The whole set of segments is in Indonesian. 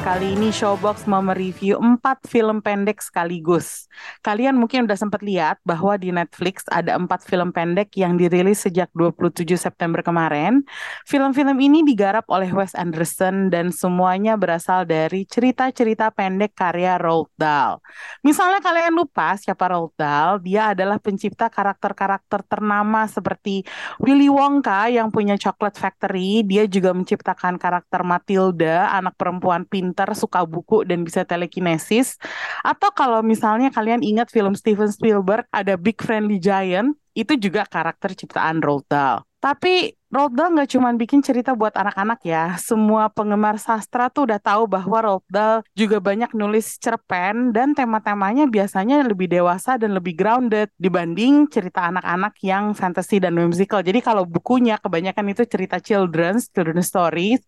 Kali ini Showbox mau mereview 4 film pendek sekaligus. Kalian mungkin udah sempat lihat bahwa di Netflix ada 4 film pendek yang dirilis sejak 27 September kemarin. Film-film ini digarap oleh Wes Anderson dan semuanya berasal dari cerita-cerita pendek karya Roald Dahl. Misalnya kalian lupa siapa Roald Dahl, dia adalah pencipta karakter-karakter ternama seperti Willy Wonka yang punya Chocolate Factory, dia juga menciptakan karakter Matilda, anak perempuan pintar, suka buku dan bisa telekinesis. Atau kalau misalnya kalian ingat film Steven Spielberg, ada Big Friendly Giant, itu juga karakter ciptaan Roald Dahl. Tapi Roald Dahl nggak cuma bikin cerita buat anak-anak ya. Semua penggemar sastra tuh udah tahu bahwa Roald Dahl juga banyak nulis cerpen dan tema-temanya biasanya lebih dewasa dan lebih grounded dibanding cerita anak-anak yang fantasy dan whimsical. Jadi kalau bukunya kebanyakan itu cerita children's, children's stories,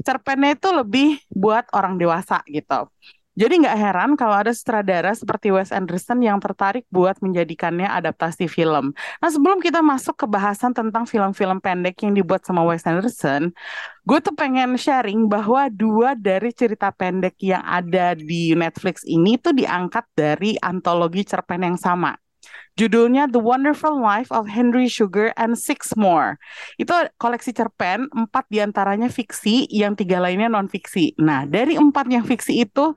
cerpennya itu lebih buat orang dewasa gitu. Jadi nggak heran kalau ada sutradara seperti Wes Anderson yang tertarik buat menjadikannya adaptasi film. Nah sebelum kita masuk ke bahasan tentang film-film pendek yang dibuat sama Wes Anderson, gue tuh pengen sharing bahwa dua dari cerita pendek yang ada di Netflix ini tuh diangkat dari antologi cerpen yang sama. Judulnya The Wonderful Life of Henry Sugar and Six More. Itu koleksi cerpen, empat di antaranya fiksi, yang tiga lainnya non fiksi. Nah, dari empat yang fiksi itu,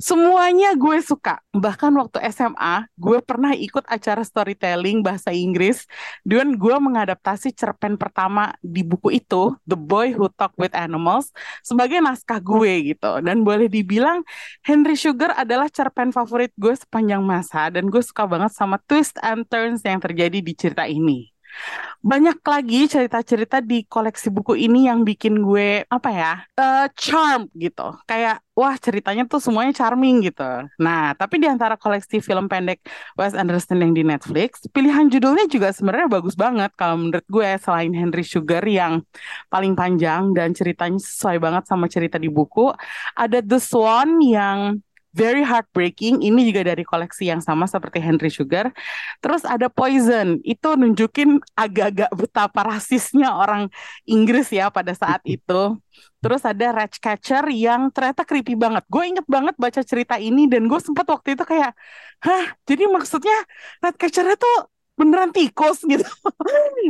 semuanya gue suka. Bahkan waktu SMA, gue pernah ikut acara storytelling bahasa Inggris, dan gue mengadaptasi cerpen pertama di buku itu, The Boy Who Talked with Animals, sebagai naskah gue gitu. Dan boleh dibilang, Henry Sugar adalah cerpen favorit gue sepanjang masa, dan gue suka banget sama twist and turns yang terjadi di cerita ini. Banyak lagi cerita-cerita di koleksi buku ini yang bikin gue apa ya uh, charm gitu kayak wah ceritanya tuh semuanya charming gitu nah tapi di antara koleksi film pendek Wes Anderson yang di Netflix pilihan judulnya juga sebenarnya bagus banget kalau menurut gue selain Henry Sugar yang paling panjang dan ceritanya sesuai banget sama cerita di buku ada The Swan yang Very Heartbreaking, ini juga dari koleksi yang sama seperti Henry Sugar. Terus ada Poison, itu nunjukin agak-agak betapa rasisnya orang Inggris ya pada saat itu. Terus ada Ratcatcher yang ternyata creepy banget. Gue inget banget baca cerita ini dan gue sempat waktu itu kayak, hah, jadi maksudnya Ratcatcher itu beneran tikus gitu.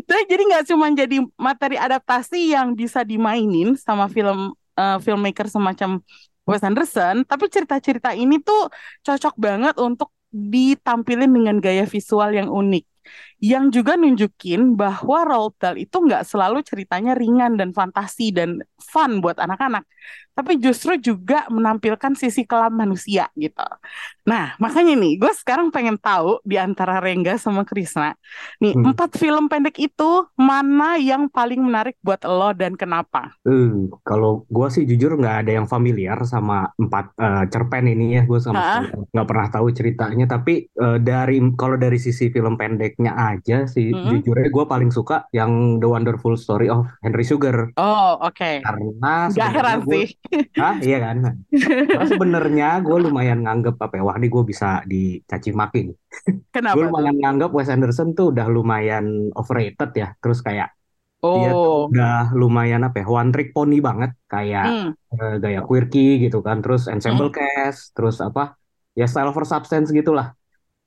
jadi nggak cuma jadi materi adaptasi yang bisa dimainin sama film uh, filmmaker semacam Wes Anderson, tapi cerita-cerita ini tuh cocok banget untuk ditampilin dengan gaya visual yang unik. Yang juga nunjukin bahwa Roald Dahl itu nggak selalu ceritanya ringan dan fantasi dan fun buat anak-anak. Tapi justru juga menampilkan sisi kelam manusia gitu. Nah, makanya nih, gue sekarang pengen tahu di antara Rengga sama Krisna. Nih, hmm. empat film pendek itu mana yang paling menarik buat lo dan kenapa? Hmm, kalau gue sih jujur nggak ada yang familiar sama empat uh, cerpen ini ya. Gue sama nggak pernah tahu ceritanya. Tapi uh, dari kalau dari sisi film pendeknya aja sih, hmm. jujurnya gue paling suka yang The Wonderful Story of Henry Sugar. Oh, oke. Okay. Karena Gak heran gua, sih. Hah, iya kan? Karena sebenarnya gue lumayan nganggep apa ya, wah ini gue bisa dicaci maki nih. Kenapa? gue lumayan nganggep Wes Anderson tuh udah lumayan overrated ya. Terus kayak oh. dia tuh udah lumayan apa ya, one trick pony banget. Kayak hmm. uh, gaya quirky gitu kan. Terus ensemble hmm. cast, terus apa, ya style for substance gitulah.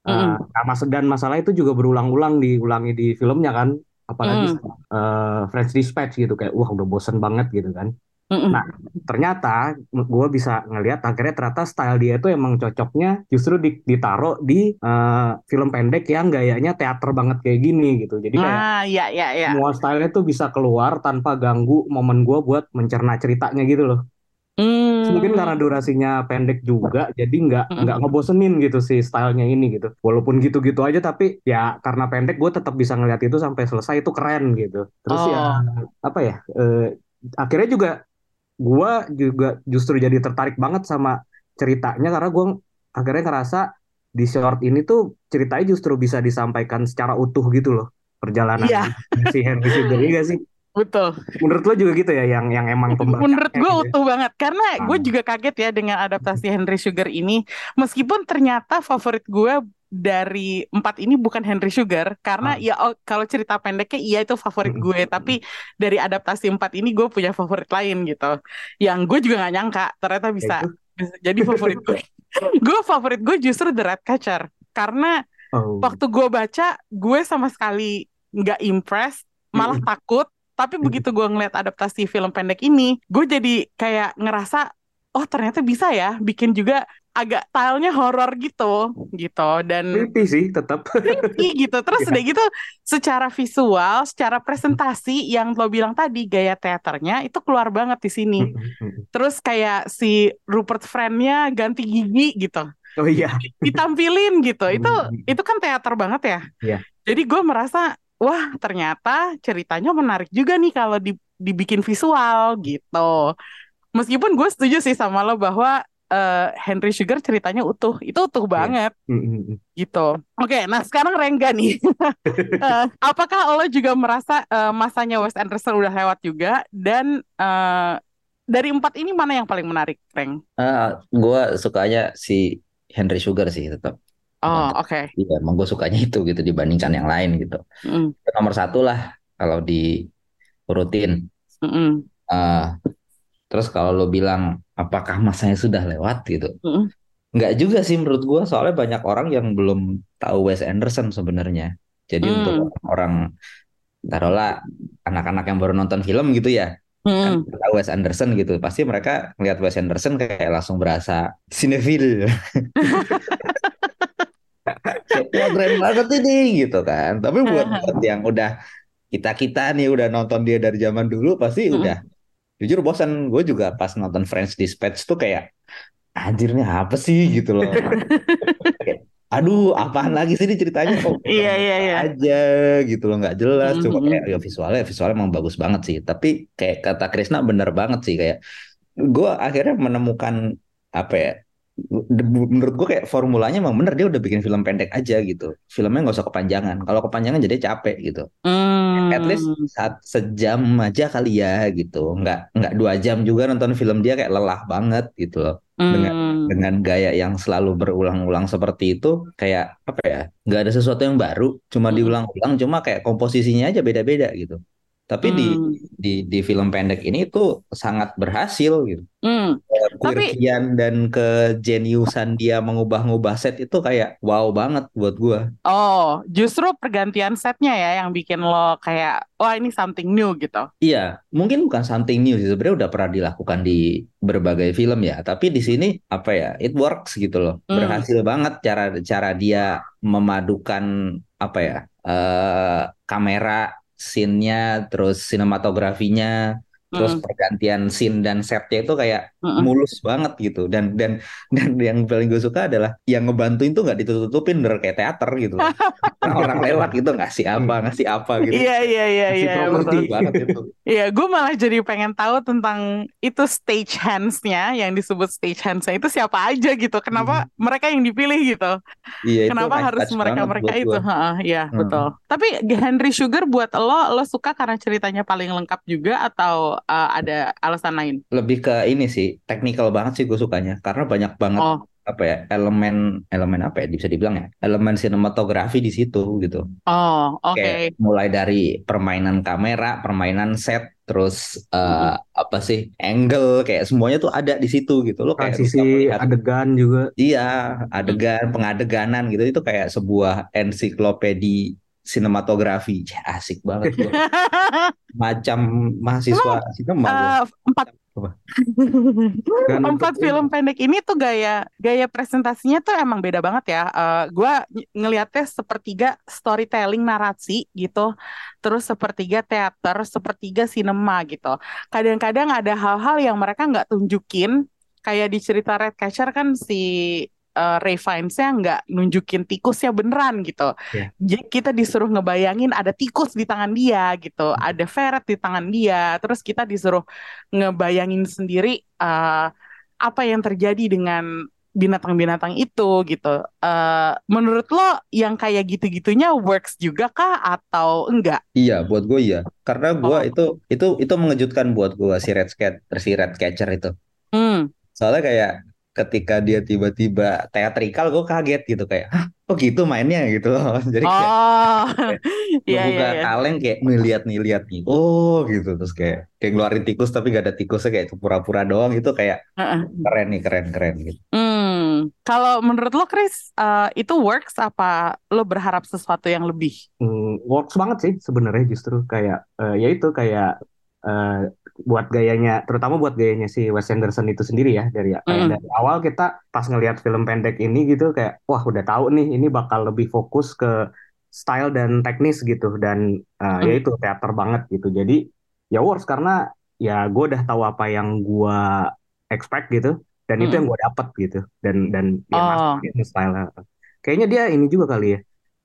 Uh, mm mas dan masalah itu juga berulang-ulang diulangi di filmnya kan apalagi mm. uh, French Dispatch gitu kayak wah udah bosen banget gitu kan Nah, ternyata gue bisa ngelihat akhirnya ternyata style dia itu emang cocoknya justru ditaruh di uh, film pendek yang gayanya teater banget kayak gini gitu. Jadi kayak ah, ya, ya, ya. semua stylenya tuh bisa keluar tanpa ganggu momen gue buat mencerna ceritanya gitu loh. Hmm. Mungkin karena durasinya pendek juga, jadi nggak hmm. nggak ngebosenin gitu si stylenya ini gitu. Walaupun gitu-gitu aja, tapi ya karena pendek gue tetap bisa ngeliat itu sampai selesai itu keren gitu. Terus ya, oh. ya apa ya? Eh, akhirnya juga gue juga justru jadi tertarik banget sama ceritanya karena gue akhirnya ngerasa di short ini tuh ceritanya justru bisa disampaikan secara utuh gitu loh perjalanan yeah. si Henry Sugar ini gak sih? Betul. Menurut lo juga gitu ya, yang yang emang pembaca. Menurut gue gitu ya? utuh banget, karena hmm. gue juga kaget ya dengan adaptasi Henry Sugar ini. Meskipun ternyata favorit gue dari empat ini bukan Henry Sugar karena hmm. ya oh, kalau cerita pendeknya iya itu favorit gue hmm. tapi dari adaptasi empat ini gue punya favorit lain gitu yang gue juga nggak nyangka ternyata bisa, bisa jadi favorit gue gue favorit gue justru The Red Catcher karena oh. waktu gue baca gue sama sekali nggak impress malah hmm. takut tapi begitu gue ngeliat adaptasi film pendek ini gue jadi kayak ngerasa oh ternyata bisa ya bikin juga agak stylenya horor gitu gitu. Dan creepy sih tetap creepy gitu. Terus yeah. udah gitu secara visual secara presentasi yang lo bilang tadi gaya teaternya itu keluar banget di sini. Terus kayak si Rupert Friend-nya ganti gigi gitu. Oh iya. Ditampilin gitu. Itu itu kan teater banget ya. Yeah. jadi gue merasa wah ternyata ceritanya menarik juga nih kalau dibikin visual gitu meskipun gue setuju sih sama lo bahwa uh, Henry Sugar ceritanya utuh. Itu utuh iya. banget. Yeah. Gitu. Oke, okay, nah sekarang Rengga nih. uh, apakah lo juga merasa uh, masanya Wes Anderson udah lewat juga dan uh, dari empat ini mana yang paling menarik, Reng? Uh, gue sukanya si Henry Sugar sih tetap. Oh, oke. Okay. Iya, emang gue sukanya itu gitu dibandingkan yang lain gitu. Mm. Nomor satu lah kalau di urutin. Mm -mm. Uh, terus kalau lo bilang apakah masanya sudah lewat gitu. Mm. Nggak juga sih menurut gue soalnya banyak orang yang belum tahu Wes Anderson sebenarnya. Jadi mm. untuk orang taruhlah anak-anak yang baru nonton film gitu ya, mm. kan tahu Wes Anderson gitu, pasti mereka ngeliat Wes Anderson kayak langsung berasa sinefil. Wah keren banget ini gitu kan. Tapi buat, buat yang udah kita kita nih udah nonton dia dari zaman dulu pasti mm. udah jujur bosan gue juga pas nonton French Dispatch tuh kayak anjirnya apa sih? gitu loh. Aduh apaan lagi sih ini ceritanya? Kok iya iya iya. aja? gitu loh. Nggak jelas. Mm -hmm. cuma kayak ya visualnya visualnya emang bagus banget sih. Tapi kayak kata Krisna bener banget sih. Kayak gue akhirnya menemukan apa ya menurut gue kayak formulanya emang bener dia udah bikin film pendek aja gitu filmnya nggak usah kepanjangan kalau kepanjangan jadi capek gitu mm. at least saat sejam aja kali ya gitu nggak nggak dua jam juga nonton film dia kayak lelah banget gitu loh mm. dengan dengan gaya yang selalu berulang-ulang seperti itu kayak apa ya nggak ada sesuatu yang baru cuma mm. diulang-ulang cuma kayak komposisinya aja beda-beda gitu tapi hmm. di di di film pendek ini tuh sangat berhasil gitu. Hmm. Tapi... dan kejeniusan dia mengubah-ngubah set itu kayak wow banget buat gua. Oh, justru pergantian setnya ya yang bikin lo kayak wah ini something new gitu. Iya, mungkin bukan something new sih sebenarnya udah pernah dilakukan di berbagai film ya. Tapi di sini apa ya, it works gitu loh. Hmm. Berhasil banget cara cara dia memadukan apa ya uh, kamera scene-nya, terus sinematografinya, terus mm. pergantian scene dan setnya itu kayak mm mulus banget gitu. Dan dan dan yang paling gue suka adalah yang ngebantuin tuh nggak ditutup-tutupin bener kayak teater gitu orang lewat gitu ngasih apa ngasih apa gitu. Iya iya iya iya betul. banget itu. Iya gue malah jadi pengen tahu tentang itu stage hands-nya yang disebut stage hands-nya itu siapa aja gitu. Kenapa hmm. mereka yang dipilih gitu? Iya, kenapa itu harus mereka mereka itu? iya hmm. betul. Tapi Henry Sugar buat lo lo suka karena ceritanya paling lengkap juga atau uh, ada alasan lain? Lebih ke ini sih, teknikal banget sih gue sukanya karena banyak banget oh. apa ya elemen elemen apa ya bisa dibilang ya elemen sinematografi di situ gitu. Oh oke. Okay. mulai dari permainan kamera, permainan set, terus uh, hmm. apa sih angle kayak semuanya tuh ada di situ gitu loh kayak sisi adegan juga. Iya adegan hmm. pengadeganan gitu itu kayak sebuah ensiklopedi sinematografi ya, asik banget loh. macam mahasiswa sinema uh, empat empat film pendek ini tuh gaya gaya presentasinya tuh emang beda banget ya. Uh, gue ngelihatnya sepertiga storytelling narasi gitu, terus sepertiga teater, sepertiga sinema gitu. Kadang-kadang ada hal-hal yang mereka nggak tunjukin, kayak di cerita Red Catcher kan si uh, Ray Fiennes-nya nggak nunjukin tikusnya beneran gitu. Yeah. Jadi kita disuruh ngebayangin ada tikus di tangan dia gitu, hmm. ada ferret di tangan dia. Terus kita disuruh ngebayangin sendiri uh, apa yang terjadi dengan binatang-binatang itu gitu. Uh, menurut lo yang kayak gitu-gitunya works juga kah atau enggak? Iya, buat gue iya. Karena gue oh. itu itu itu mengejutkan buat gue si red cat si red catcher itu. Hmm. Soalnya kayak ketika dia tiba-tiba teatrikal gue kaget gitu kayak Hah, kok gitu mainnya? gitu loh. Jadi kayak, oh. iya, buka iya, iya. kaleng kayak ngeliat nih lihat nih oh gitu. Terus kayak kayak ngeluarin tikus tapi gak ada tikusnya kayak itu pura-pura doang itu kayak uh -uh. keren nih keren keren gitu. Hmm. kalau menurut lo Chris uh, itu works apa lo berharap sesuatu yang lebih? Hmm, works banget sih sebenarnya justru. Kayak uh, ya itu kayak uh, buat gayanya, terutama buat gayanya si Wes Anderson itu sendiri ya dari mm. dari awal kita pas ngelihat film pendek ini gitu kayak wah udah tahu nih ini bakal lebih fokus ke style dan teknis gitu dan uh, mm. ya itu teater banget gitu jadi ya works karena ya gue udah tahu apa yang gue expect gitu dan mm. itu yang gue dapet gitu dan dan ya oh. ini style kayaknya dia ini juga kali ya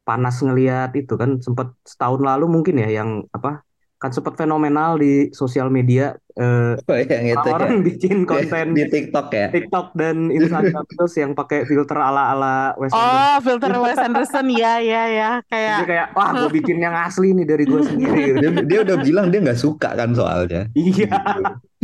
panas ngelihat itu kan sempat setahun lalu mungkin ya yang apa kan sempat fenomenal di sosial media uh, oh, yang itu orang ya. bikin konten di TikTok ya TikTok dan Instagram terus yang pakai filter ala ala Wes oh Anderson. filter Wes Anderson ya ya ya kayak Jadi kayak wah gue bikin yang asli nih dari gue sendiri dia, dia udah bilang dia nggak suka kan soalnya iya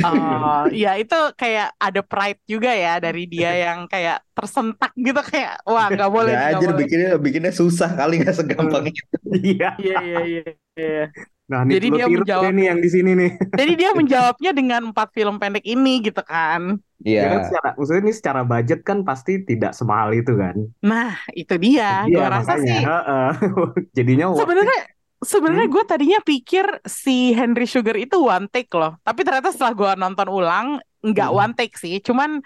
Oh, ya itu kayak ada pride juga ya dari dia yang kayak tersentak gitu kayak wah nggak boleh. Ya aja bikinnya bikinnya susah kali nggak segampang itu. Iya iya iya. iya. Nah, nih, jadi dia menjawab nih yang di sini nih. Jadi dia menjawabnya dengan empat film pendek ini gitu kan. Iya. Yeah. kan secara, maksudnya ini secara budget kan pasti tidak semahal itu kan. Nah, itu dia. Gue rasa sih. Uh, uh. Jadinya sebenarnya sebenarnya hmm? gue tadinya pikir si Henry Sugar itu one take loh. Tapi ternyata setelah gue nonton ulang nggak hmm. one take sih. Cuman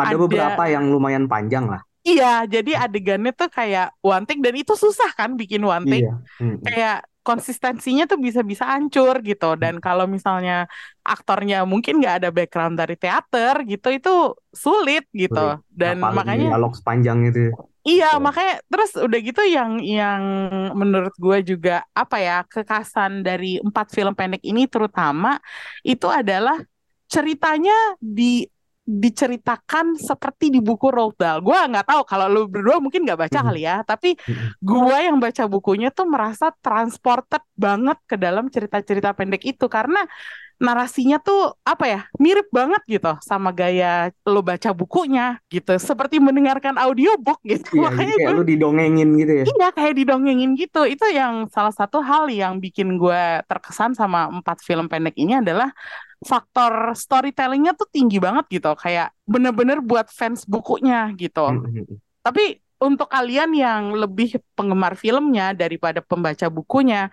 ada, ada beberapa yang lumayan panjang lah. Iya, jadi adegannya tuh kayak one take dan itu susah kan bikin one take. Iya. Hmm. Kayak konsistensinya tuh bisa-bisa hancur gitu dan hmm. kalau misalnya aktornya mungkin nggak ada background dari teater gitu itu sulit gitu sulit. dan Apalagi makanya dialog sepanjang itu iya so. makanya terus udah gitu yang yang menurut gue juga apa ya kekasan dari empat film pendek ini terutama itu adalah ceritanya di diceritakan seperti di buku Roald Dahl. Gue nggak tahu kalau lu berdua mungkin nggak baca hmm. kali ya, tapi gue yang baca bukunya tuh merasa transported banget ke dalam cerita-cerita pendek itu karena narasinya tuh apa ya mirip banget gitu sama gaya lo baca bukunya gitu. Seperti mendengarkan audiobook gitu. Iya, makanya kayak gue, lu didongengin gitu ya? Iya kayak didongengin gitu. Itu yang salah satu hal yang bikin gue terkesan sama empat film pendek ini adalah faktor storytellingnya tuh tinggi banget gitu. Kayak bener-bener buat fans bukunya gitu. Hmm, hmm, hmm. tapi untuk kalian yang lebih penggemar filmnya daripada pembaca bukunya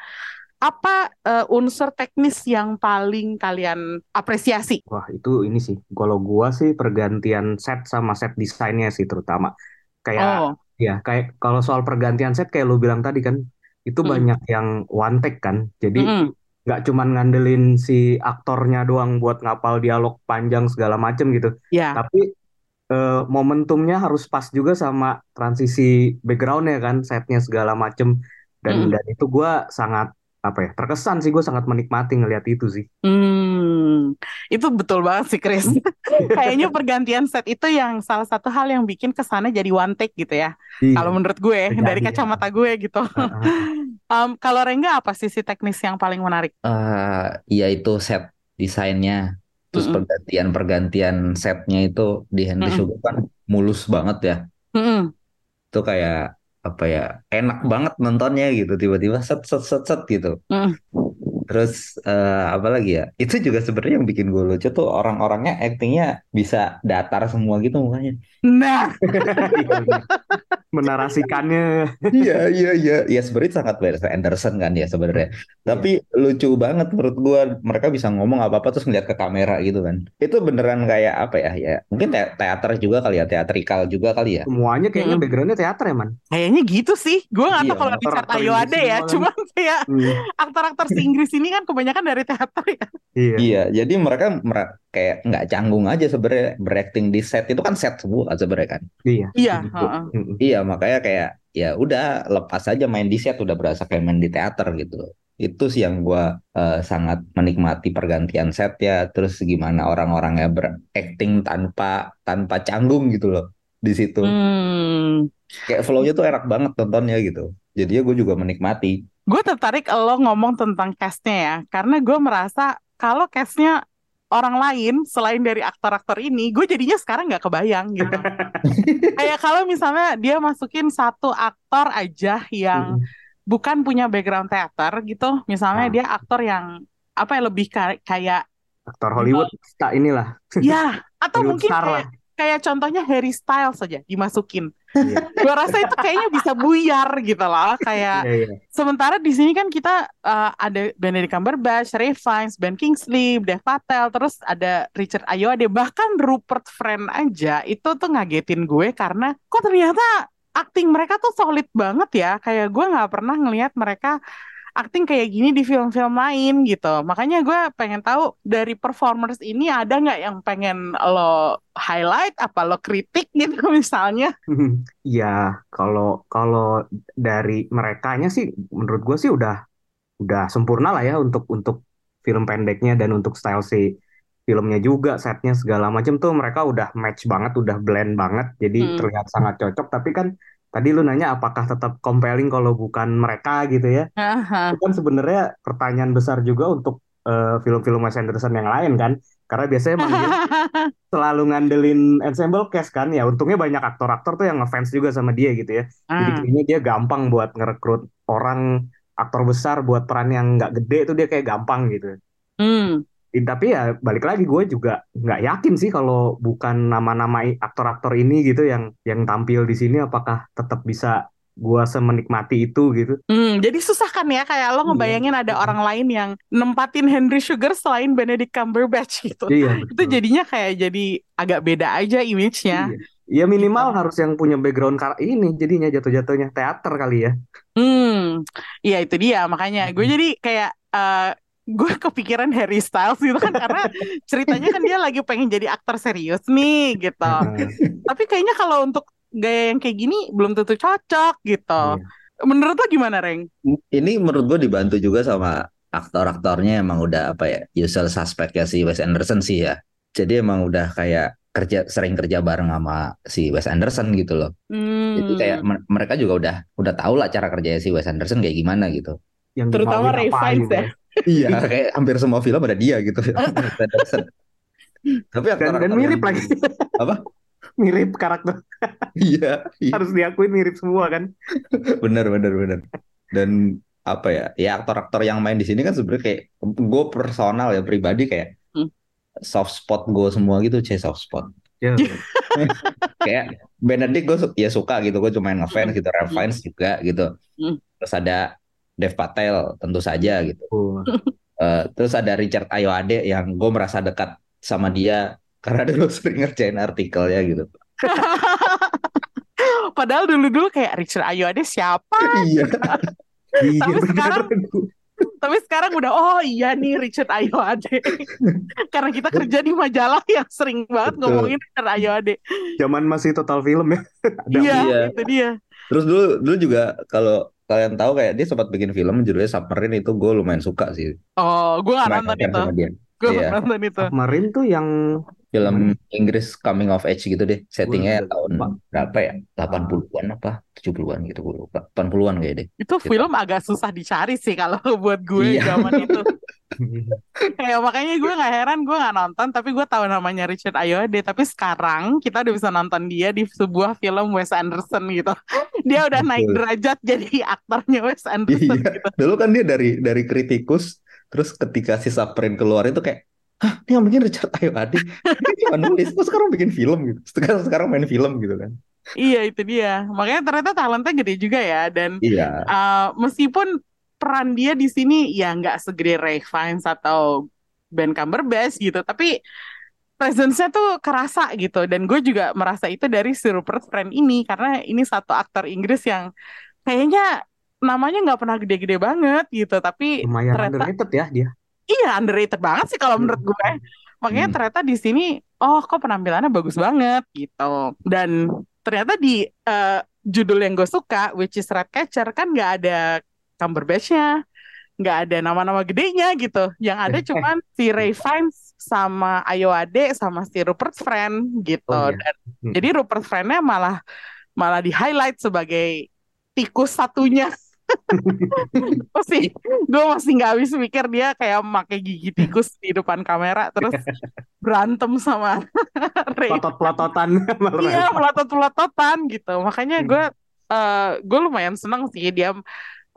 apa uh, unsur teknis yang paling kalian apresiasi? Wah itu ini sih, kalau gua sih pergantian set sama set desainnya sih terutama. Kayak oh. ya kayak kalau soal pergantian set kayak lu bilang tadi kan, itu mm. banyak yang one take kan, jadi mm nggak cuman ngandelin si aktornya doang buat ngapal dialog panjang segala macem gitu, yeah. tapi uh, momentumnya harus pas juga sama transisi backgroundnya kan, setnya segala macem dan mm. dan itu gua sangat apa ya terkesan sih gue sangat menikmati ngelihat itu sih. Hmm, itu betul banget sih Chris. Kayaknya pergantian set itu yang salah satu hal yang bikin kesannya jadi one take gitu ya. Iya. Kalau menurut gue Terjadi, dari kacamata gue gitu. um, kalau Rengga apa sisi teknis yang paling menarik? Uh, ya itu set desainnya. Terus mm -mm. pergantian-pergantian setnya itu di Henry mm -mm. Sugar kan mulus banget ya. Mm -mm. Itu kayak apa ya enak banget nontonnya gitu tiba-tiba set set set set gitu. Mm. terus uh, apa lagi ya itu juga sebenarnya yang bikin gue lucu tuh orang-orangnya actingnya bisa datar semua gitu mukanya. Nah menarasikannya. Iya iya iya. Ya sebenarnya sangat Wes Anderson kan ya sebenarnya. Tapi yeah. lucu banget menurut gue mereka bisa ngomong apa apa terus ngeliat ke kamera gitu kan. Itu beneran kayak apa ya ya mungkin te teater juga kali ya teatrikal juga kali ya. Semuanya kayaknya hmm. backgroundnya teater ya man? Kayaknya gitu sih. Gue nggak tahu iya, kalau di Tayo ada ya kan. cuman kayak hmm. aktor-aktor Inggris ini kan kebanyakan dari teater ya. Iya. Iya jadi mereka kayak nggak canggung aja sebenarnya berakting di set. Itu kan set semua sebenarnya kan? Iya. Iya iya makanya kayak ya udah lepas aja main di set udah berasa kayak main di teater gitu itu sih yang gue uh, sangat menikmati pergantian set ya terus gimana orang-orangnya berakting tanpa tanpa canggung gitu loh di situ. Hmm. Kayak flow-nya tuh enak banget tontonnya gitu. Jadi ya gue juga menikmati. Gue tertarik lo ngomong tentang castnya ya, karena gue merasa kalau castnya orang lain selain dari aktor-aktor ini, gue jadinya sekarang nggak kebayang gitu. Kayak kalau misalnya dia masukin satu aktor aja yang hmm. bukan punya background teater gitu, misalnya nah. dia aktor yang apa ya lebih kayak aktor Hollywood tak inilah. Ya, atau Hollywood mungkin kayak, kayak contohnya Harry Styles saja dimasukin. Yeah. Gue rasa itu kayaknya bisa buyar gitu loh, kayak yeah, yeah. sementara di sini kan kita uh, ada Benedict Cumberbatch, Ray Fiennes, Ben Kingsley, Dev Patel, terus ada Richard Ayoade, bahkan Rupert Friend aja itu tuh ngagetin gue karena kok ternyata acting mereka tuh solid banget ya, kayak gue nggak pernah ngelihat mereka acting kayak gini di film-film lain gitu. Makanya gue pengen tahu dari performers ini ada nggak yang pengen lo highlight apa lo kritik gitu misalnya? Ya kalau kalau dari merekanya sih menurut gue sih udah udah sempurna lah ya untuk untuk film pendeknya dan untuk style si filmnya juga setnya segala macam tuh mereka udah match banget udah blend banget jadi hmm. terlihat sangat cocok tapi kan Tadi lu nanya apakah tetap compelling kalau bukan mereka gitu ya? Itu kan sebenarnya pertanyaan besar juga untuk uh, film-film Wes Anderson yang lain kan? Karena biasanya emang dia selalu ngandelin ensemble cast kan? Ya untungnya banyak aktor-aktor tuh yang ngefans juga sama dia gitu ya. Jadi ah. kayaknya dia gampang buat ngerekrut orang aktor besar buat peran yang nggak gede itu dia kayak gampang gitu. Hmm tapi ya balik lagi gue juga nggak yakin sih kalau bukan nama-nama aktor-aktor ini gitu yang yang tampil di sini apakah tetap bisa gue semenikmati itu gitu. Hmm, jadi susah kan ya kayak lo iya. ngebayangin ada orang lain yang nempatin Henry Sugar selain Benedict Cumberbatch gitu. Iya. Itu jadinya kayak jadi agak beda aja image-nya. Iya. Ya minimal gitu. harus yang punya background kar ini jadinya jatuh-jatuhnya teater kali ya. Hmm, iya itu dia makanya gue jadi kayak uh, gue kepikiran Harry Styles gitu kan karena ceritanya kan dia lagi pengen jadi aktor serius nih gitu. Tapi kayaknya kalau untuk gaya yang kayak gini belum tentu cocok gitu. Iya. Menurut lo gimana, Reng? Ini menurut gue dibantu juga sama aktor-aktornya emang udah apa ya usual suspect ya si Wes Anderson sih ya. Jadi emang udah kayak kerja sering kerja bareng sama si Wes Anderson gitu loh. Hmm. Jadi kayak mereka juga udah udah tahu lah cara kerjanya si Wes Anderson kayak gimana gitu. Yang Terutama Ray Fiennes ya iya kayak hampir semua film ada dia gitu. Tapi dan, dan mirip yang... lagi. apa? Mirip karakter. Iya, iya. Harus diakui mirip semua kan? Bener bener bener dan apa ya ya aktor-aktor yang main di sini kan sebenarnya kayak gue personal ya pribadi kayak hmm. soft spot gue semua gitu c soft spot. Yeah. kayak Benedict gue ya suka gitu gue cuma ngefans gitu Ralph Fiennes juga gitu. Hmm. terus ada Dev Patel tentu saja gitu. Uh, terus ada Richard Ayoade yang gue merasa dekat sama dia karena dulu sering ngerjain artikelnya gitu. Padahal dulu-dulu kayak Richard Ayoade siapa? Iya. iya tapi sekarang tapi sekarang udah oh iya nih Richard Ayoade. Karena kita kerja di majalah yang sering banget Betul. ngomongin Richard Ayoade. Zaman masih total film ya. iya, iya, itu dia. Terus dulu dulu juga kalau kalian tahu kayak dia sempat bikin film judulnya Submarine itu gue lumayan suka sih. Oh, gue gak nonton itu. Gue iya. nonton itu. Submarine tuh yang film Inggris coming of age gitu deh. Settingnya tahun lupa. berapa ya? 80-an apa? 70-an gitu gue lupa. 80-an kayak deh. Itu gitu. film agak susah dicari sih kalau buat gue iya. zaman itu. kayak makanya gue nggak heran gue nggak nonton tapi gue tahu namanya Richard Ayoade tapi sekarang kita udah bisa nonton dia di sebuah film Wes Anderson gitu dia udah naik derajat jadi aktornya Wes Anderson iya. gitu. dulu kan dia dari dari kritikus terus ketika si Saprin keluar itu kayak Hah, ini yang bikin Richard Ayoade. Ini cuma nulis kok sekarang bikin film gitu. Sekarang sekarang main film gitu kan. Iya itu dia. Makanya ternyata talentnya gede juga ya dan iya. uh, meskipun peran dia di sini ya nggak segede Ray Fiennes atau Ben Cumberbatch gitu tapi presence-nya tuh kerasa gitu. Dan gue juga merasa itu dari si Rupert Friend ini karena ini satu aktor Inggris yang kayaknya namanya nggak pernah gede-gede banget gitu tapi lumayan ternyata, underrated ya dia Iya underrated banget sih kalau menurut gue. Makanya hmm. ternyata di sini oh kok penampilannya bagus banget gitu. Dan ternyata di uh, judul yang gue suka which is Red Catcher kan nggak ada Cumberbatch-nya, nggak ada nama-nama gedenya gitu. Yang ada cuman si Ray Fiennes sama Ayo Ade sama si Rupert Friend gitu. Oh, iya. Dan Hmm. jadi Rupert Friend-nya malah malah di highlight sebagai tikus satunya. masih gue masih nggak habis mikir dia kayak pakai gigi tikus di depan kamera terus berantem sama Ray. Pelotot-pelototan malah Iya, repot. pelotot-pelototan gitu. Makanya gue eh gue lumayan seneng sih dia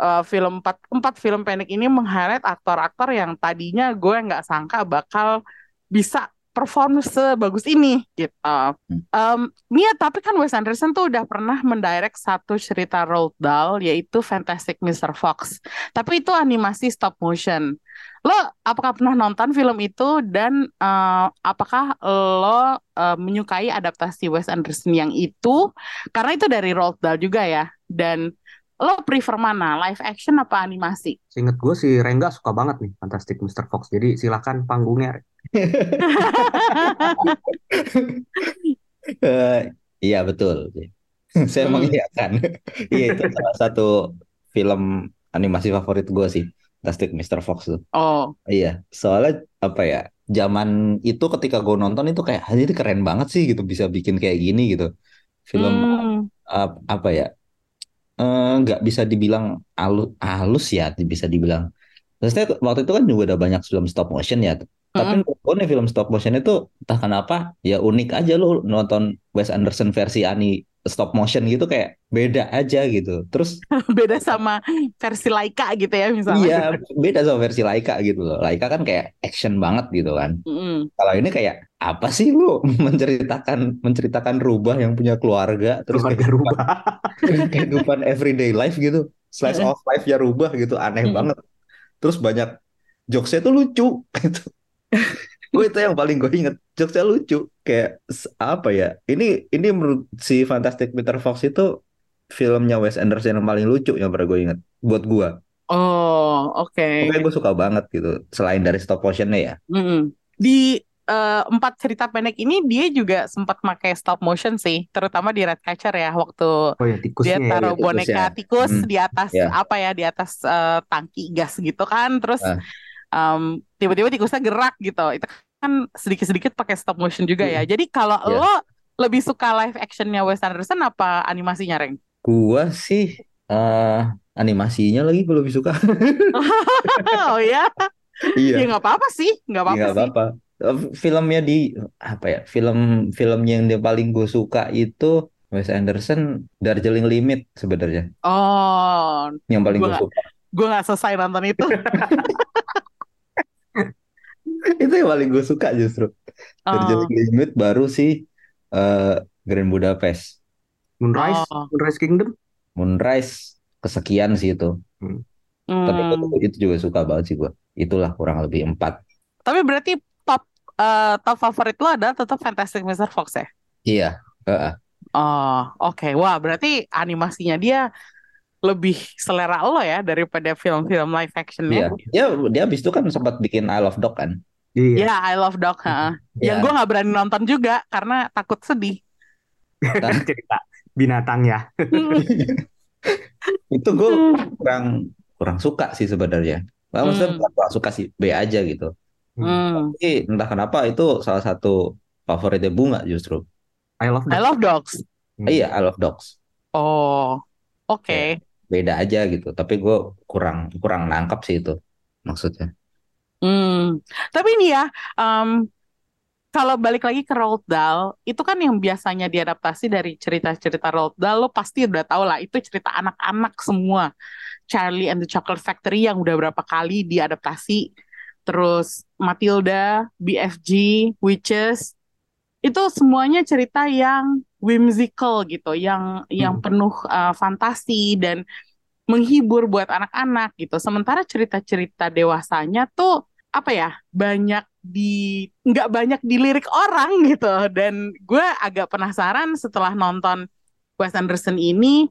eh, film empat empat film pendek ini meng-highlight aktor-aktor yang tadinya gue nggak sangka bakal bisa perform sebagus ini gitu. Em, Nia, tapi kan Wes Anderson tuh udah pernah mendirect satu cerita Roald Dahl yaitu Fantastic Mr. Fox. Tapi itu animasi stop motion. Lo apakah pernah nonton film itu dan eh, apakah lo eh, menyukai adaptasi Wes Anderson yang itu? Karena itu dari Roald Dahl juga ya. Dan lo prefer mana, live action apa animasi? Seinget gue si Rengga suka banget nih Fantastic Mr. Fox. Jadi silakan panggungnya. Eh, iya betul. Saya Hmm. mengiyakan. Iya itu salah satu film animasi favorit gue sih, Fantastic Mr. Fox tuh. Oh, Iya, soalnya apa ya? Zaman itu ketika gue nonton itu kayak, "Anjir, ini keren banget sih gitu bisa bikin kayak gini gitu. Film hmm, ap- apa ya? Eh, nggak bisa dibilang halus, halus ya, bisa dibilang. Terusnya waktu itu kan juga ada banyak film stop motion ya. Tapi menurut gue nih film stop motion itu entah kenapa ya unik aja lo nonton Wes Anderson versi ani stop motion gitu kayak beda aja gitu. Terus beda sama versi Laika gitu ya misalnya. iya beda sama versi Laika gitu loh. Laika kan kayak action banget gitu kan. Mm-mm. Kalau ini kayak apa sih lu menceritakan menceritakan rubah yang punya keluarga terus Keluarga kehidupan, rubah. kehidupan everyday life gitu. Slice of life ya rubah gitu aneh Mm-mm. banget. Terus banyak jokesnya tuh lucu gitu. Gue itu yang paling gue inget jokesnya lucu kayak apa ya ini ini menurut si Fantastic Mr. Fox itu filmnya Wes Anderson yang paling lucu yang pernah gue inget buat gue Oh, oke. Pokoknya gue suka banget gitu selain dari stop motionnya ya Mm-mm. Di eh, empat cerita pendek ini dia juga sempat pakai stop motion sih, terutama di Redcatcher ya waktu Oh ya dia tikusnya ya. taruh tikus boneka ya. tikus Hmm, di atas ya. apa ya di atas eh, tangki gas gitu kan, terus Ah. em, tiba-tiba tikusnya gerak gitu. Itu kan sedikit-sedikit pakai stop motion juga ya. Jadi kalau Ya. lo lebih suka live actionnya Wes Anderson apa animasinya, Reng? Gua sih eh animasinya lagi gue lebih suka. oh ya, Iya, ya nggak apa-apa sih, nggak apa-apa nggak sih. apa-apa. Eh, Filmnya di apa ya? Film film yang dia paling gue suka itu Wes Anderson Darjeeling Limit sebenarnya Oh, yang paling gue suka. gue nggak selesai nonton itu. Itu yang paling gue suka justru. Oh, Darjeeling Limit baru sih eh Grand Budapest. Moonrise, oh, Moonrise Kingdom. Moonrise kesekian sih itu. Tapi hmm. itu, itu juga suka banget sih gue. Itulah kurang lebih empat. Tapi berarti top eh, top favorit lo adalah tetap Fantastic Mr. Fox ya? Iya. heeh. Oh, oke. Wah, berarti animasinya dia lebih selera lo ya daripada film-film live Iya. actionnya. Dia dia habis itu kan sempat bikin I Love Dog kan. Iya. Ya, I Love Dog. ha. Yang Iya. gue nggak berani nonton juga karena takut sedih. Cerita binatang ya. Itu gue kurang kurang suka sih sebenarnya. Nah, maksudnya Hmm. kurang suka sih, B aja gitu. Hmm. Tapi entah kenapa itu salah satu favoritnya bunga justru. I love I that. Love Dogs. Hmm. Iya, I Love Dogs. Oh, oke. Ya, beda aja gitu. Tapi gue kurang kurang nangkap sih itu maksudnya. Hmm. Tapi ini ya, em, kalau balik lagi ke Roald Dahl, itu kan yang biasanya diadaptasi dari cerita-cerita Roald Dahl, lo pasti udah tahu lah, itu cerita anak-anak semua. Charlie and the Chocolate Factory yang udah berapa kali diadaptasi, terus Matilda, BFG, Witches, itu semuanya cerita yang whimsical gitu, yang yang Hmm. penuh uh, fantasi dan menghibur buat anak-anak gitu. Sementara cerita-cerita dewasanya tuh apa ya banyak di nggak banyak dilirik orang gitu. Dan gue agak penasaran setelah nonton Wes Anderson ini,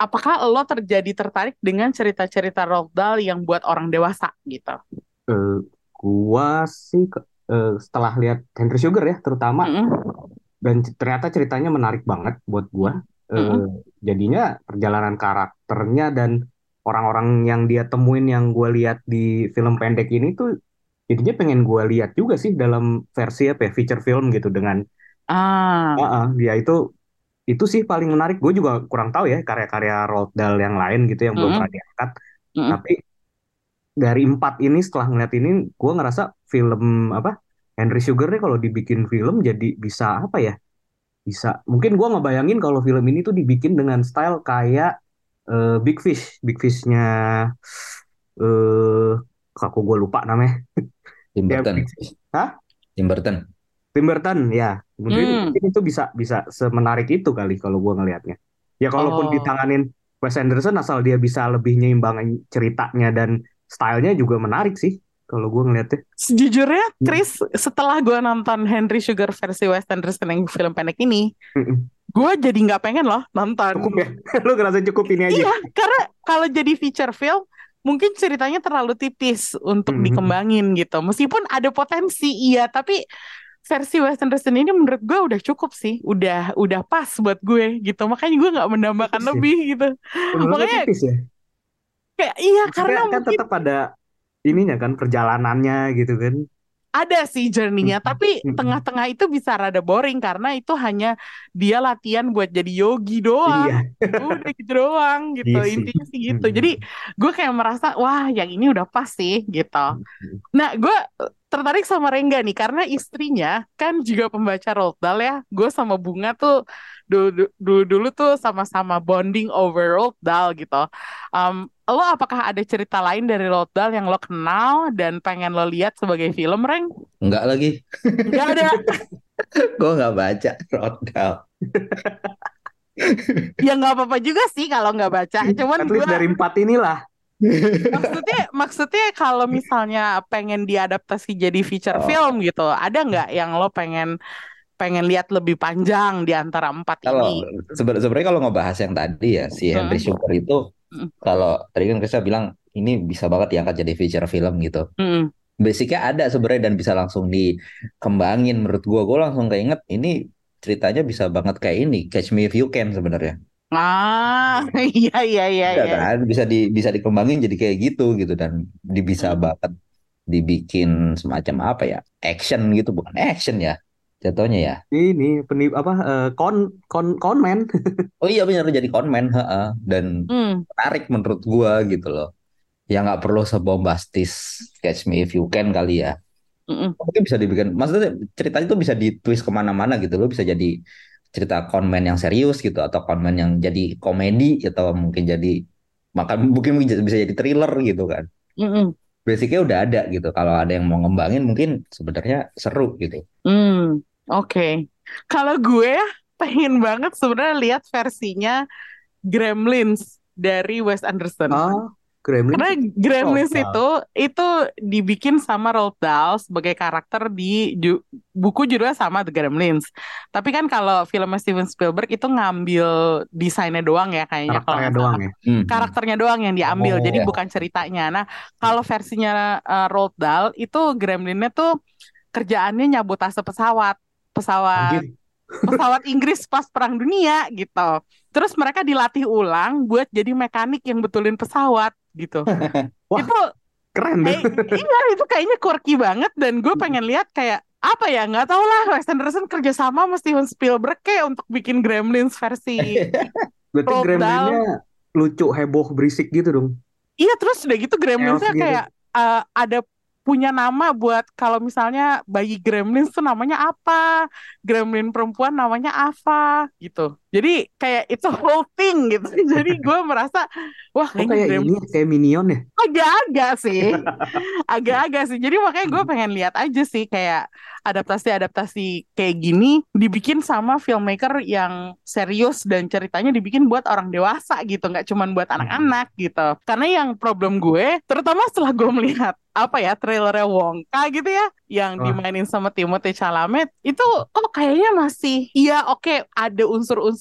apakah lo terjadi tertarik dengan cerita-cerita Roald Dahl yang buat orang dewasa gitu? Eh, gua sih eh, setelah lihat Henry Sugar ya terutama Mm-mm. dan c- ternyata ceritanya menarik banget buat gua. Eh, Mm-mm. Jadinya perjalanan karakternya dan orang-orang yang dia temuin yang gua lihat di film pendek ini tuh jadinya pengen gue lihat juga sih dalam versi apa ya feature film gitu dengan ah uh, uh, dia itu itu sih paling menarik gue juga kurang tahu ya karya-karya Roald Dahl yang lain gitu yang belum Mm-mm. pernah diangkat Mm-mm. tapi dari empat ini setelah ngeliat ini gue ngerasa film apa Henry Sugar nih kalau dibikin film jadi bisa apa ya bisa mungkin gue ngebayangin kalau film ini tuh dibikin dengan style kayak eh, Big Fish Big Fish-nya eh aku gue lupa namanya Tim Burton. Hah? Tim Burton. Tim Burton ya mungkin, Hmm. itu bisa bisa semenarik itu kali kalau gue ngelihatnya ya kalaupun Oh. ditanganin Wes Anderson asal dia bisa lebih nyimbangin ceritanya dan stylenya juga menarik sih kalau gue ngelihatnya Sejujurnya, Chris, setelah gue nonton Henry Sugar versi Wes Anderson yang film pendek ini, gue jadi nggak pengen loh nonton. cukup ya lu ngerasa cukup ini aja Iya, karena kalau jadi feature film, mungkin ceritanya terlalu tipis untuk Mhm. dikembangin gitu. Meskipun ada potensi, iya, tapi versi Wes Anderson ini menurut gue udah cukup sih, udah udah pas buat gue gitu. Makanya gue nggak menambahkan Tipis ya? lebih gitu. menurut Makanya tipis ya kayak iya Maksudnya karena kan mungkin tetap ada ininya kan perjalanannya gitu kan ada sih journey-nya, Mhm. tapi Mhm. tengah-tengah itu bisa rada boring karena itu hanya dia latihan buat jadi yogi doang. iya Udah gitu doang gitu. Sih. Intinya sih gitu. Mhm. Jadi gue kayak merasa wah yang ini udah pas sih gitu. Nah, gue tertarik sama Rengga nih karena istrinya kan juga pembaca Roald Dahl ya. Gue sama Bunga tuh dulu dulu, dulu tuh sama-sama bonding over Roald Dahl gitu. Um, lo apakah ada cerita lain dari Roald Dahl yang lo kenal dan pengen lo lihat sebagai film, Reng? Enggak lagi. Gak ada. Gue nggak baca Roald Dahl. ya nggak apa-apa juga sih kalau nggak baca. Cuman at gue least dari empat inilah maksudnya maksudnya kalau misalnya pengen diadaptasi jadi feature Oh. film gitu, ada nggak yang lo pengen pengen lihat lebih panjang di antara empat Kalau ini? seben- sebenarnya kalau ngebahas yang tadi ya si Henry Hmm. Sugar itu Hmm. kalau tadi kan Krista bilang ini bisa banget diangkat jadi feature film gitu. Mm-mm. Basicnya ada sebenarnya dan bisa langsung dikembangin menurut gua. Gua langsung keinget ini ceritanya bisa banget kayak ini Catch Me If You Can sebenarnya. Ah, iya iya iya Iya iya. kan bisa di bisa dikembangin jadi kayak gitu gitu dan di bisa Hmm. banget dibikin semacam apa ya action gitu bukan action ya jatuhnya ya. ini penip apa eh, kon kon konmen Oh iya benar jadi konmen heeh. dan Hmm. menarik menurut gua gitu loh. Ya nggak perlu sebombastis Catch Me If You Can kali ya. Mm-mm. Mungkin bisa dibikin, maksudnya ceritanya itu bisa ditwist ke mana-mana gitu loh. Bisa jadi cerita konmen yang serius gitu atau konmen yang jadi komedi atau mungkin jadi makan mungkin bisa jadi thriller gitu kan. Mm-mm. Basicnya udah ada gitu. Kalau ada yang mau ngembangin mungkin sebenarnya seru gitu. Hmm, oke. Kalau gue ya pengen banget sebenarnya lihat versinya Gremlins dari Wes Anderson. ah Gremlin Karena Gremlins Roald itu itu dibikin sama Roald Dahl sebagai karakter di ju- buku judulnya sama The Gremlins. Tapi kan kalau filmnya Steven Spielberg itu ngambil desainnya doang ya kayaknya kalau karakternya nggak doang salah. ya Hmm. Karakternya doang yang diambil, Oh, jadi ya. bukan ceritanya. Nah, kalau versinya uh, Roald Dahl itu Gremlinnya tuh kerjaannya nyabotase pesawat, pesawat Anjir. pesawat Inggris pas Perang Dunia gitu. Terus mereka dilatih ulang buat jadi mekanik yang betulin pesawat gitu. Wah. Itu keren eh, tuh iya itu kayaknya quirky banget dan gue pengen lihat kayak apa ya nggak tau lah Wes Anderson kerja sama Steven Spielberg kayak untuk bikin Gremlins versi berarti Roald Gremlinnya lucu heboh berisik gitu dong iya terus udah gitu Gremlinsnya gitu. kayak eh, ada punya nama buat kalau misalnya bayi Gremlins tuh namanya apa Gremlin perempuan namanya apa gitu jadi kayak itu whole thing gitu. Jadi gue merasa wah oh kayak Gremlins ini kayak Minion ya? Agak-agak sih. Agak-agak sih. Jadi makanya gue pengen lihat aja sih kayak adaptasi-adaptasi kayak gini dibikin sama filmmaker yang serius dan ceritanya dibikin buat orang dewasa gitu. Nggak cuman buat anak-anak gitu. Karena yang problem gue terutama setelah gue melihat apa ya trailernya Wongka gitu ya yang dimainin sama Timothée Chalamet itu oh kayaknya masih iya oke ada unsur-unsur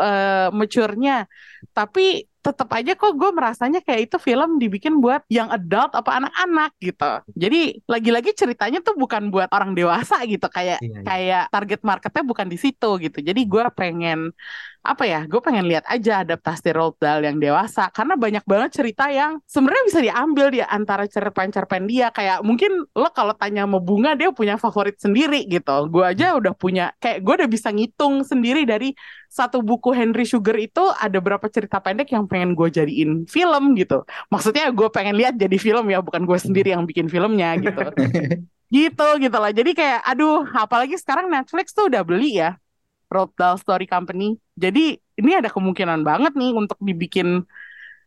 eh mature-nya tapi tetap aja kok gue merasanya kayak itu film dibikin buat yang adult apa anak-anak gitu. Jadi lagi-lagi ceritanya tuh bukan buat orang dewasa gitu kayak Iya, iya. kayak target marketnya bukan di situ gitu. Jadi gue pengen apa ya gue pengen lihat aja adaptasi Roald Dahl yang dewasa. Karena banyak banget cerita yang sebenarnya bisa diambil di antara cerpen-cerpen dia. Kayak mungkin lo kalau tanya mau bunga dia punya favorit sendiri gitu. Gue aja udah punya kayak gue udah bisa ngitung sendiri dari satu buku Henry Sugar itu ada berapa cerita pendek yang pengen gue jadiin film gitu. Maksudnya gue pengen lihat jadi film ya bukan gue sendiri yang bikin filmnya gitu. Gitu gitu lah. Jadi kayak aduh apalagi sekarang Netflix tuh udah beli ya Roald Dahl Story Company. Jadi ini ada kemungkinan banget nih untuk dibikin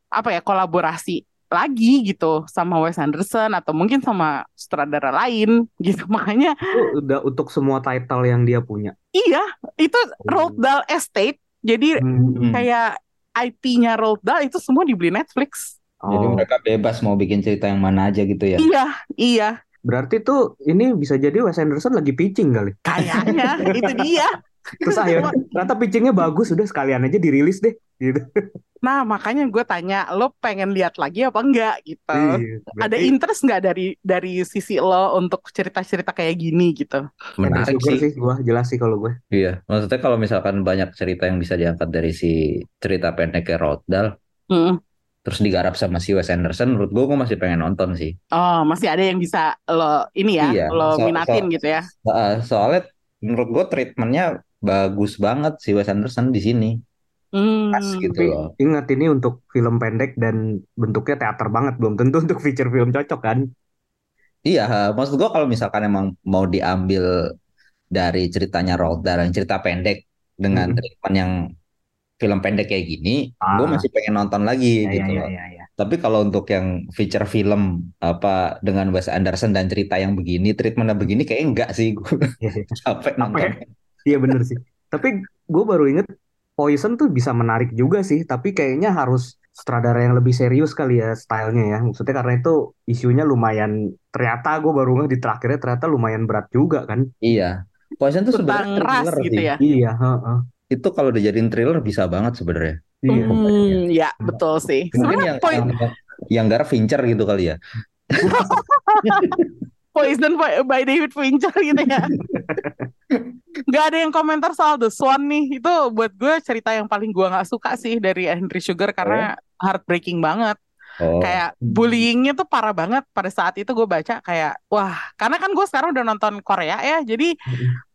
apa ya kolaborasi lagi gitu sama Wes Anderson atau mungkin sama sutradara lain gitu. Makanya itu udah untuk semua title yang dia punya. Iya itu Roald Dahl Estate. Jadi hmm. kayak IP-nya Roald Dahl itu semua dibeli Netflix. Oh. jadi mereka bebas mau bikin cerita yang mana aja gitu ya? Iya iya. Berarti tuh ini bisa jadi Wes Anderson lagi pitching kali? Kayaknya itu dia Terus akhirnya ternyata pitchingnya bagus, udah sekalian aja dirilis deh. Gitu. Nah makanya gue tanya, lo pengen lihat lagi apa enggak gitu? Iya, berarti... Ada interest nggak dari dari sisi lo untuk cerita-cerita kayak gini gitu? Menarik sih. sih gue jelas sih kalau gue. Iya, maksudnya kalau misalkan banyak cerita yang bisa diangkat dari si cerita pendek Roald Dahl, mm. terus digarap sama si Wes Anderson, menurut gue gue masih pengen nonton sih. Oh, masih ada yang bisa lo ini ya, iya, lo so, minatin so, gitu ya? soalnya menurut gue treatmentnya bagus banget si Wes Anderson di sini. Hmm. Pas gitu loh. Ingat ini untuk film pendek dan bentuknya teater banget, belum tentu untuk feature film cocok kan? Iya, maksud gua kalau misalkan emang mau diambil dari ceritanya Roald Dahl, cerita pendek dengan hmm. treatment yang film pendek kayak gini, ah. gue masih pengen nonton lagi ya, gitu ya, loh. Ya, ya, Tapi kalau untuk yang feature film apa dengan Wes Anderson dan cerita yang begini, treatmentnya begini, kayak enggak sih gue capek nonton. Iya bener sih. Tapi gue baru inget Poison tuh bisa menarik juga sih. Tapi kayaknya harus sutradara yang lebih serius kali ya stylenya ya. Maksudnya karena itu isunya lumayan. Ternyata gue baru nggak di terakhirnya ternyata lumayan berat juga kan. Iya. Poison tuh sebenarnya thriller gitu sih. ya. Iya. Uh, uh. Itu kalau dijadiin thriller bisa banget sebenarnya. Iya. Hmm, ya betul sih. Mungkin yang, yang yang garap Fincher gitu kali ya. Poison by David Fincher gitu ya. Gak ada yang komentar soal The Swan nih. Itu buat gue cerita yang paling gue gak suka sih dari Henry Sugar karena oh. heartbreaking banget. Oh. Kayak bullyingnya tuh parah banget pada saat itu gue baca kayak wah karena kan gue sekarang udah nonton Korea ya jadi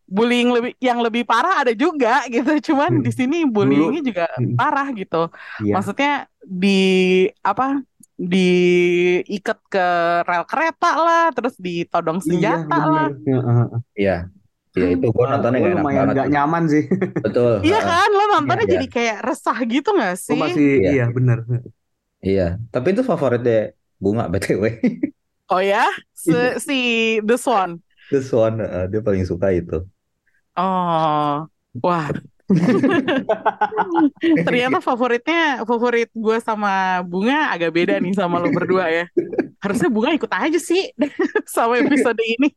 bullying lebih yang lebih parah ada juga gitu cuman hmm. di sini bullyingnya juga parah gitu yeah. maksudnya di apa diikat ke rel kereta lah, terus ditodong iya, senjata iya, lah. Iya. Iya itu gue nontonnya gak enak banget. Gak nyaman sih. Betul. iya kan, lo nontonnya iya, jadi iya. kayak resah gitu gak sih? Oh, masih iya, iya bener. Iya, tapi itu favorit deh bunga btw. oh ya, si, si The Swan. The Swan, uh, dia paling suka itu. Oh, wah Ternyata favoritnya favorit gue sama Bunga agak beda nih sama lo berdua ya. Harusnya Bunga ikut aja sih sama episode ini.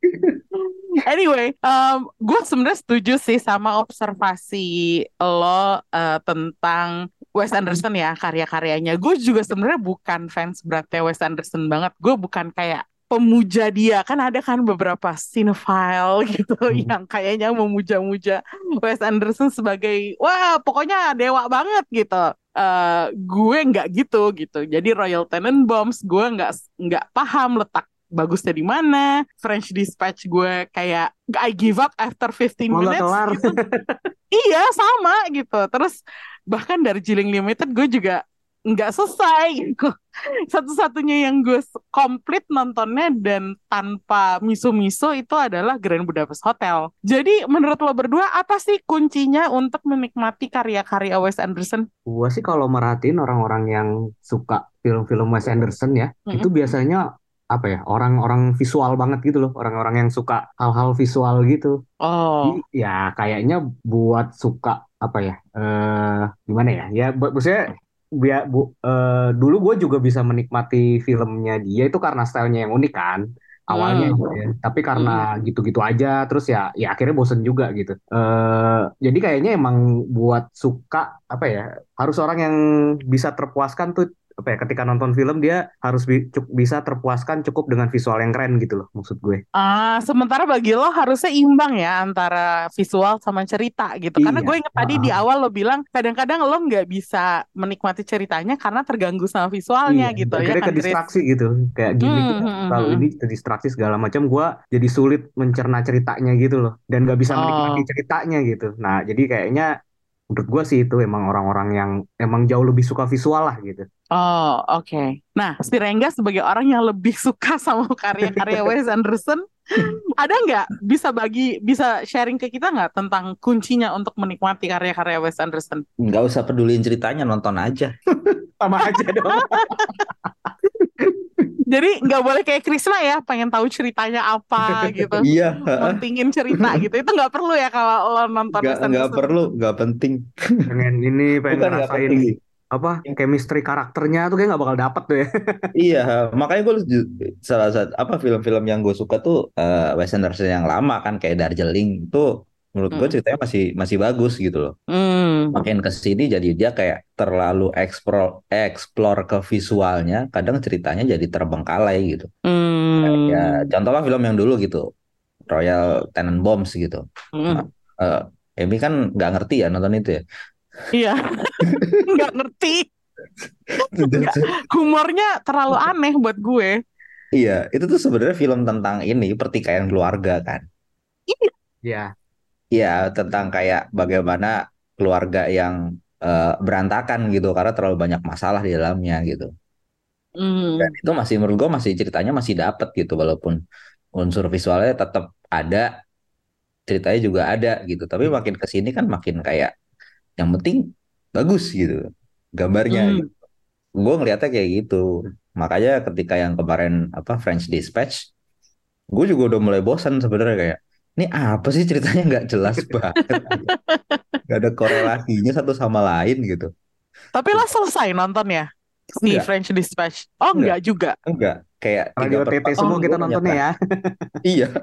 Anyway, um, gue sebenarnya setuju sih sama observasi lo uh, tentang Wes Anderson ya karya-karyanya. Gue juga sebenarnya bukan fans beratnya Wes Anderson banget. Gue bukan kayak pemuja dia kan ada kan beberapa cinephile gitu hmm. yang kayaknya memuja-muja Wes Anderson sebagai wah pokoknya dewa banget gitu uh, gue nggak gitu gitu jadi Royal Tenenbaums gue nggak nggak paham letak bagusnya di mana French Dispatch gue kayak I give up after 15 minutes gitu. iya sama gitu terus bahkan dari Jiling Limited gue juga nggak selesai gitu. Satu-satunya yang gue komplit nontonnya dan tanpa miso-miso itu adalah Grand Budapest Hotel. Jadi menurut lo berdua apa sih kuncinya untuk menikmati karya-karya Wes Anderson? Gue sih kalau merhatiin orang-orang yang suka film-film Wes Anderson ya, mm -hmm. itu biasanya apa ya orang-orang visual banget gitu loh orang-orang yang suka hal-hal visual gitu oh Jadi, ya kayaknya buat suka apa ya eh gimana ya ya maksudnya dia bu, uh, dulu gue juga bisa menikmati filmnya dia itu karena stylenya yang unik kan awalnya hmm. gitu ya. Tapi karena hmm. gitu-gitu hmm. aja terus ya ya akhirnya bosen juga gitu. Uh, jadi kayaknya emang buat suka apa ya harus orang yang bisa terpuaskan tuh apa ya ketika nonton film dia harus bi bisa terpuaskan cukup dengan visual yang keren gitu loh maksud gue. Ah, sementara bagi lo harusnya imbang ya antara visual sama cerita gitu. Iya. Karena gue inget tadi di awal lo bilang kadang-kadang lo nggak bisa menikmati ceritanya karena terganggu sama visualnya iya. gitu ya kan. ke distraksi gitu. Kayak gini hmm, hmm, hmm, hmm. ini distraksi segala macam gue jadi sulit mencerna ceritanya gitu loh dan nggak bisa menikmati oh. ceritanya gitu. Nah, jadi kayaknya menurut gue sih itu emang orang-orang yang emang jauh lebih suka visual lah gitu. Oh oke. Okay. Nah si Rengga sebagai orang yang lebih suka sama karya-karya Wes Anderson, ada nggak bisa bagi bisa sharing ke kita nggak tentang kuncinya untuk menikmati karya-karya Wes Anderson? Nggak usah peduliin ceritanya, nonton aja. Sama aja dong. Jadi nggak boleh kayak Krisna ya, pengen tahu ceritanya apa gitu. iya. Pentingin cerita gitu. Itu nggak perlu ya kalau lo nonton. Nggak nggak perlu, nggak penting. Pengen ini pengen Bukan ngerasain apa chemistry karakternya tuh kayak nggak bakal dapet tuh ya. iya, makanya gue salah satu apa film-film yang gue suka tuh uh, Wes Anderson yang lama kan kayak Darjeeling itu menurut gue hmm. ceritanya masih masih bagus gitu loh. Mm. Makin ke sini jadi dia kayak terlalu eksplor eksplor ke visualnya, kadang ceritanya jadi terbengkalai gitu. Mm. Ya contohnya film yang dulu gitu, Royal Tenenbaums gitu. Mm. Nah, uh, Emi kan nggak ngerti ya nonton itu ya. Iya, nggak ngerti. humornya terlalu aneh buat gue. Iya, itu tuh sebenarnya film tentang ini pertikaian keluarga kan. Iya. Iya, tentang kayak bagaimana keluarga yang uh, berantakan gitu karena terlalu banyak masalah di dalamnya gitu. Mm. Dan itu masih menurut gue masih ceritanya masih dapet gitu walaupun unsur visualnya tetap ada, ceritanya juga ada gitu. Tapi makin ke sini kan makin kayak yang penting bagus gitu gambarnya. Mm. Gitu. Gue ngeliatnya kayak gitu. Makanya ketika yang kemarin apa French Dispatch, gue juga udah mulai bosan sebenarnya kayak ini apa sih ceritanya? Nggak jelas banget. Nggak ada korelasinya satu sama lain gitu. Tapi lah selesai nonton ya si enggak. French Dispatch. Oh enggak, enggak juga? Enggak. Kayak tiga OTT semua kita nontonnya ya. Iya.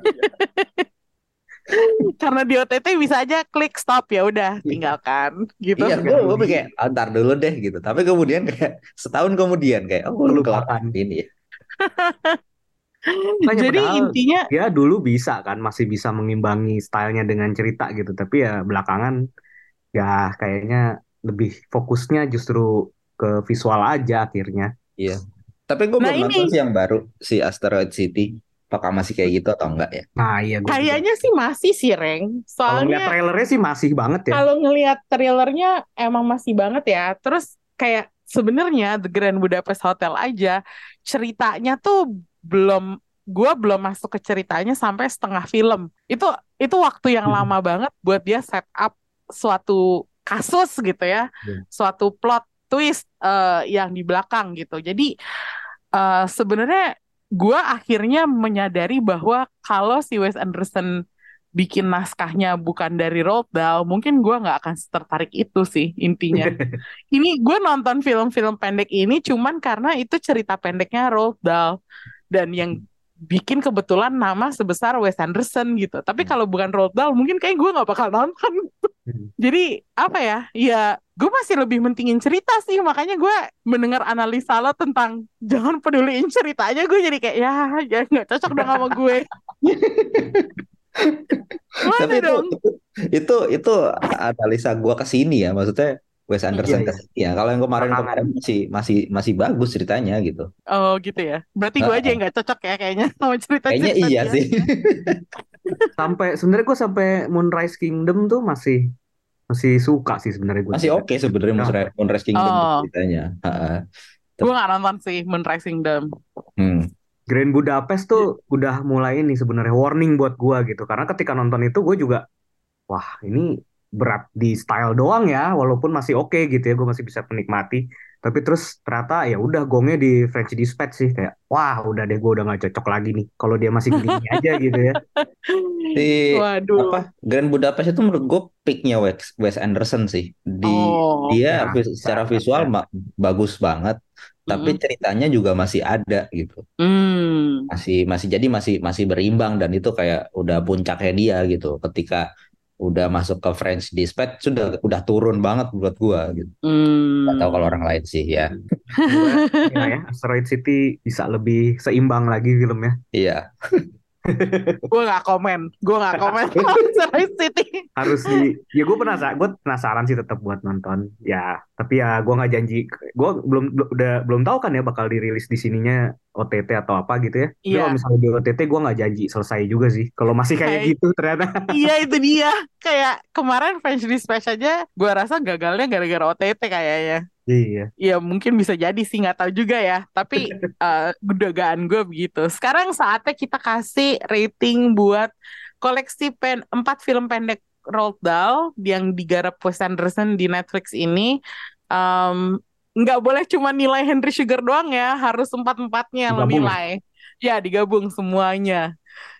Karena di OTT bisa aja klik stop ya udah iya. tinggalkan gitu. Iya gue gue kayak antar dulu deh gitu. Tapi kemudian kayak setahun kemudian kayak oh gue lupa ini ya Makanya Jadi intinya ya dulu bisa kan masih bisa mengimbangi stylenya dengan cerita gitu tapi ya belakangan ya kayaknya lebih fokusnya justru ke visual aja akhirnya. Iya. Tapi gue nah belum nonton sih yang baru si Asteroid City. Apakah masih kayak gitu atau enggak ya? Nah iya. Kayaknya sih masih sih Reng. Soalnya kalau ngeliat trailernya sih masih banget ya. Kalau ngelihat trailernya emang masih banget ya. Terus kayak sebenarnya The Grand Budapest Hotel aja ceritanya tuh belum gue belum masuk ke ceritanya sampai setengah film itu itu waktu yang hmm. lama banget buat dia set up suatu kasus gitu ya hmm. suatu plot twist uh, yang di belakang gitu jadi uh, sebenarnya gue akhirnya menyadari bahwa kalau si Wes Anderson bikin naskahnya bukan dari Roald Dahl, mungkin gue nggak akan tertarik itu sih intinya. ini gue nonton film-film pendek ini cuman karena itu cerita pendeknya Roald Dahl dan yang bikin kebetulan nama sebesar Wes Anderson gitu. Tapi hmm. kalau bukan Roald Dahl mungkin kayak gue nggak bakal nonton. Hmm. Jadi apa ya? Ya gue masih lebih mentingin cerita sih. Makanya gue mendengar analisa lo tentang jangan peduliin ceritanya. Gue jadi kayak ya ya nggak cocok dong sama gue. Tapi itu, itu itu itu analisa gue ke sini ya. Maksudnya Wes Anderson iya, iya. ya. Kalau yang kemarin-kemarin masih masih masih bagus ceritanya gitu. Oh gitu ya. Berarti gue uh, aja yang nggak cocok ya kayaknya sama cerita. Kayaknya iya sih. sampai sebenarnya gue sampai Moonrise Kingdom tuh masih masih suka sih sebenarnya gue. Masih oke okay sebenarnya nah. Moonrise Kingdom oh. ceritanya. gue nggak nonton sih Moonrise Kingdom. Hmm. Grand Budapest tuh udah mulai ini sebenarnya warning buat gue gitu karena ketika nonton itu gue juga wah ini berat di style doang ya walaupun masih oke okay gitu ya gue masih bisa menikmati tapi terus ternyata ya udah gongnya di French Dispatch sih kayak wah udah deh gue udah nggak cocok lagi nih kalau dia masih gini aja gitu ya di Waduh. apa Grand Budapest itu menurut gue picknya Wes, Wes Anderson sih di oh, dia ya, secara visual ya. bagus banget tapi mm. ceritanya juga masih ada gitu mm. masih masih jadi masih masih berimbang dan itu kayak udah puncaknya dia gitu ketika udah masuk ke French Dispatch sudah udah turun banget buat gua gitu. Hmm. Gak tahu kalau orang lain sih ya. ya, Asteroid City bisa lebih seimbang lagi filmnya. Iya. gue gak komen gue gak komen Sunrise City harus di ya gue penasaran gue penasaran sih tetap buat nonton ya tapi ya gue nggak janji gue belum udah belum tahu kan ya bakal dirilis di sininya OTT atau apa gitu ya yeah. kalau misalnya di OTT gue nggak janji selesai juga sih kalau masih kayak, kayak gitu ternyata iya itu dia kayak kemarin French Dispatch aja gue rasa gagalnya gara-gara OTT kayaknya Iya. Ya mungkin bisa jadi sih nggak tahu juga ya. Tapi uh, dugaan gue begitu. Sekarang saatnya kita kasih rating buat koleksi pen empat film pendek Roald Dahl yang digarap Wes Anderson di Netflix ini. Um, nggak boleh cuma nilai Henry Sugar doang ya, harus empat empatnya lo nilai. Ya digabung semuanya.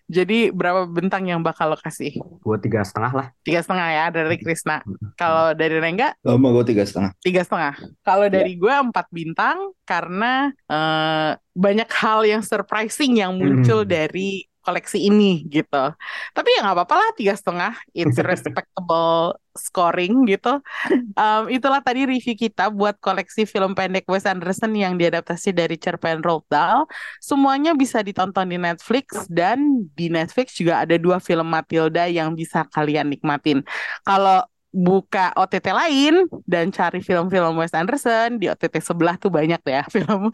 Jadi berapa bentang yang bakal lo kasih? Gue tiga setengah lah. Tiga setengah ya dari Krisna. Kalau dari Rengga? Lama gue tiga setengah. Tiga setengah. Kalau iya. dari gue empat bintang karena uh, banyak hal yang surprising yang muncul hmm. dari koleksi ini gitu. Tapi ya nggak apa-apa lah tiga setengah, it's respectable scoring gitu. Um, itulah tadi review kita buat koleksi film pendek Wes Anderson yang diadaptasi dari cerpen Roald Dahl. Semuanya bisa ditonton di Netflix dan di Netflix juga ada dua film Matilda yang bisa kalian nikmatin. Kalau buka OTT lain dan cari film-film Wes Anderson di OTT sebelah tuh banyak ya film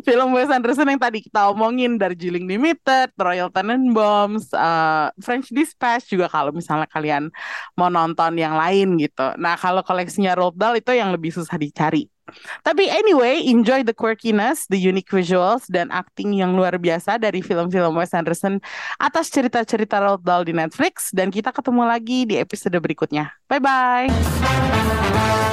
film Wes Anderson yang tadi kita omongin Darjeeling Limited, Royal Tenenbaums, uh, French Dispatch juga kalau misalnya kalian mau nonton yang lain gitu. Nah kalau koleksinya Roald Dahl itu yang lebih susah dicari. Tapi anyway, enjoy the quirkiness, the unique visuals, dan acting yang luar biasa dari film-film Wes Anderson atas cerita-cerita Roald Dahl di Netflix. Dan kita ketemu lagi di episode berikutnya. Bye-bye!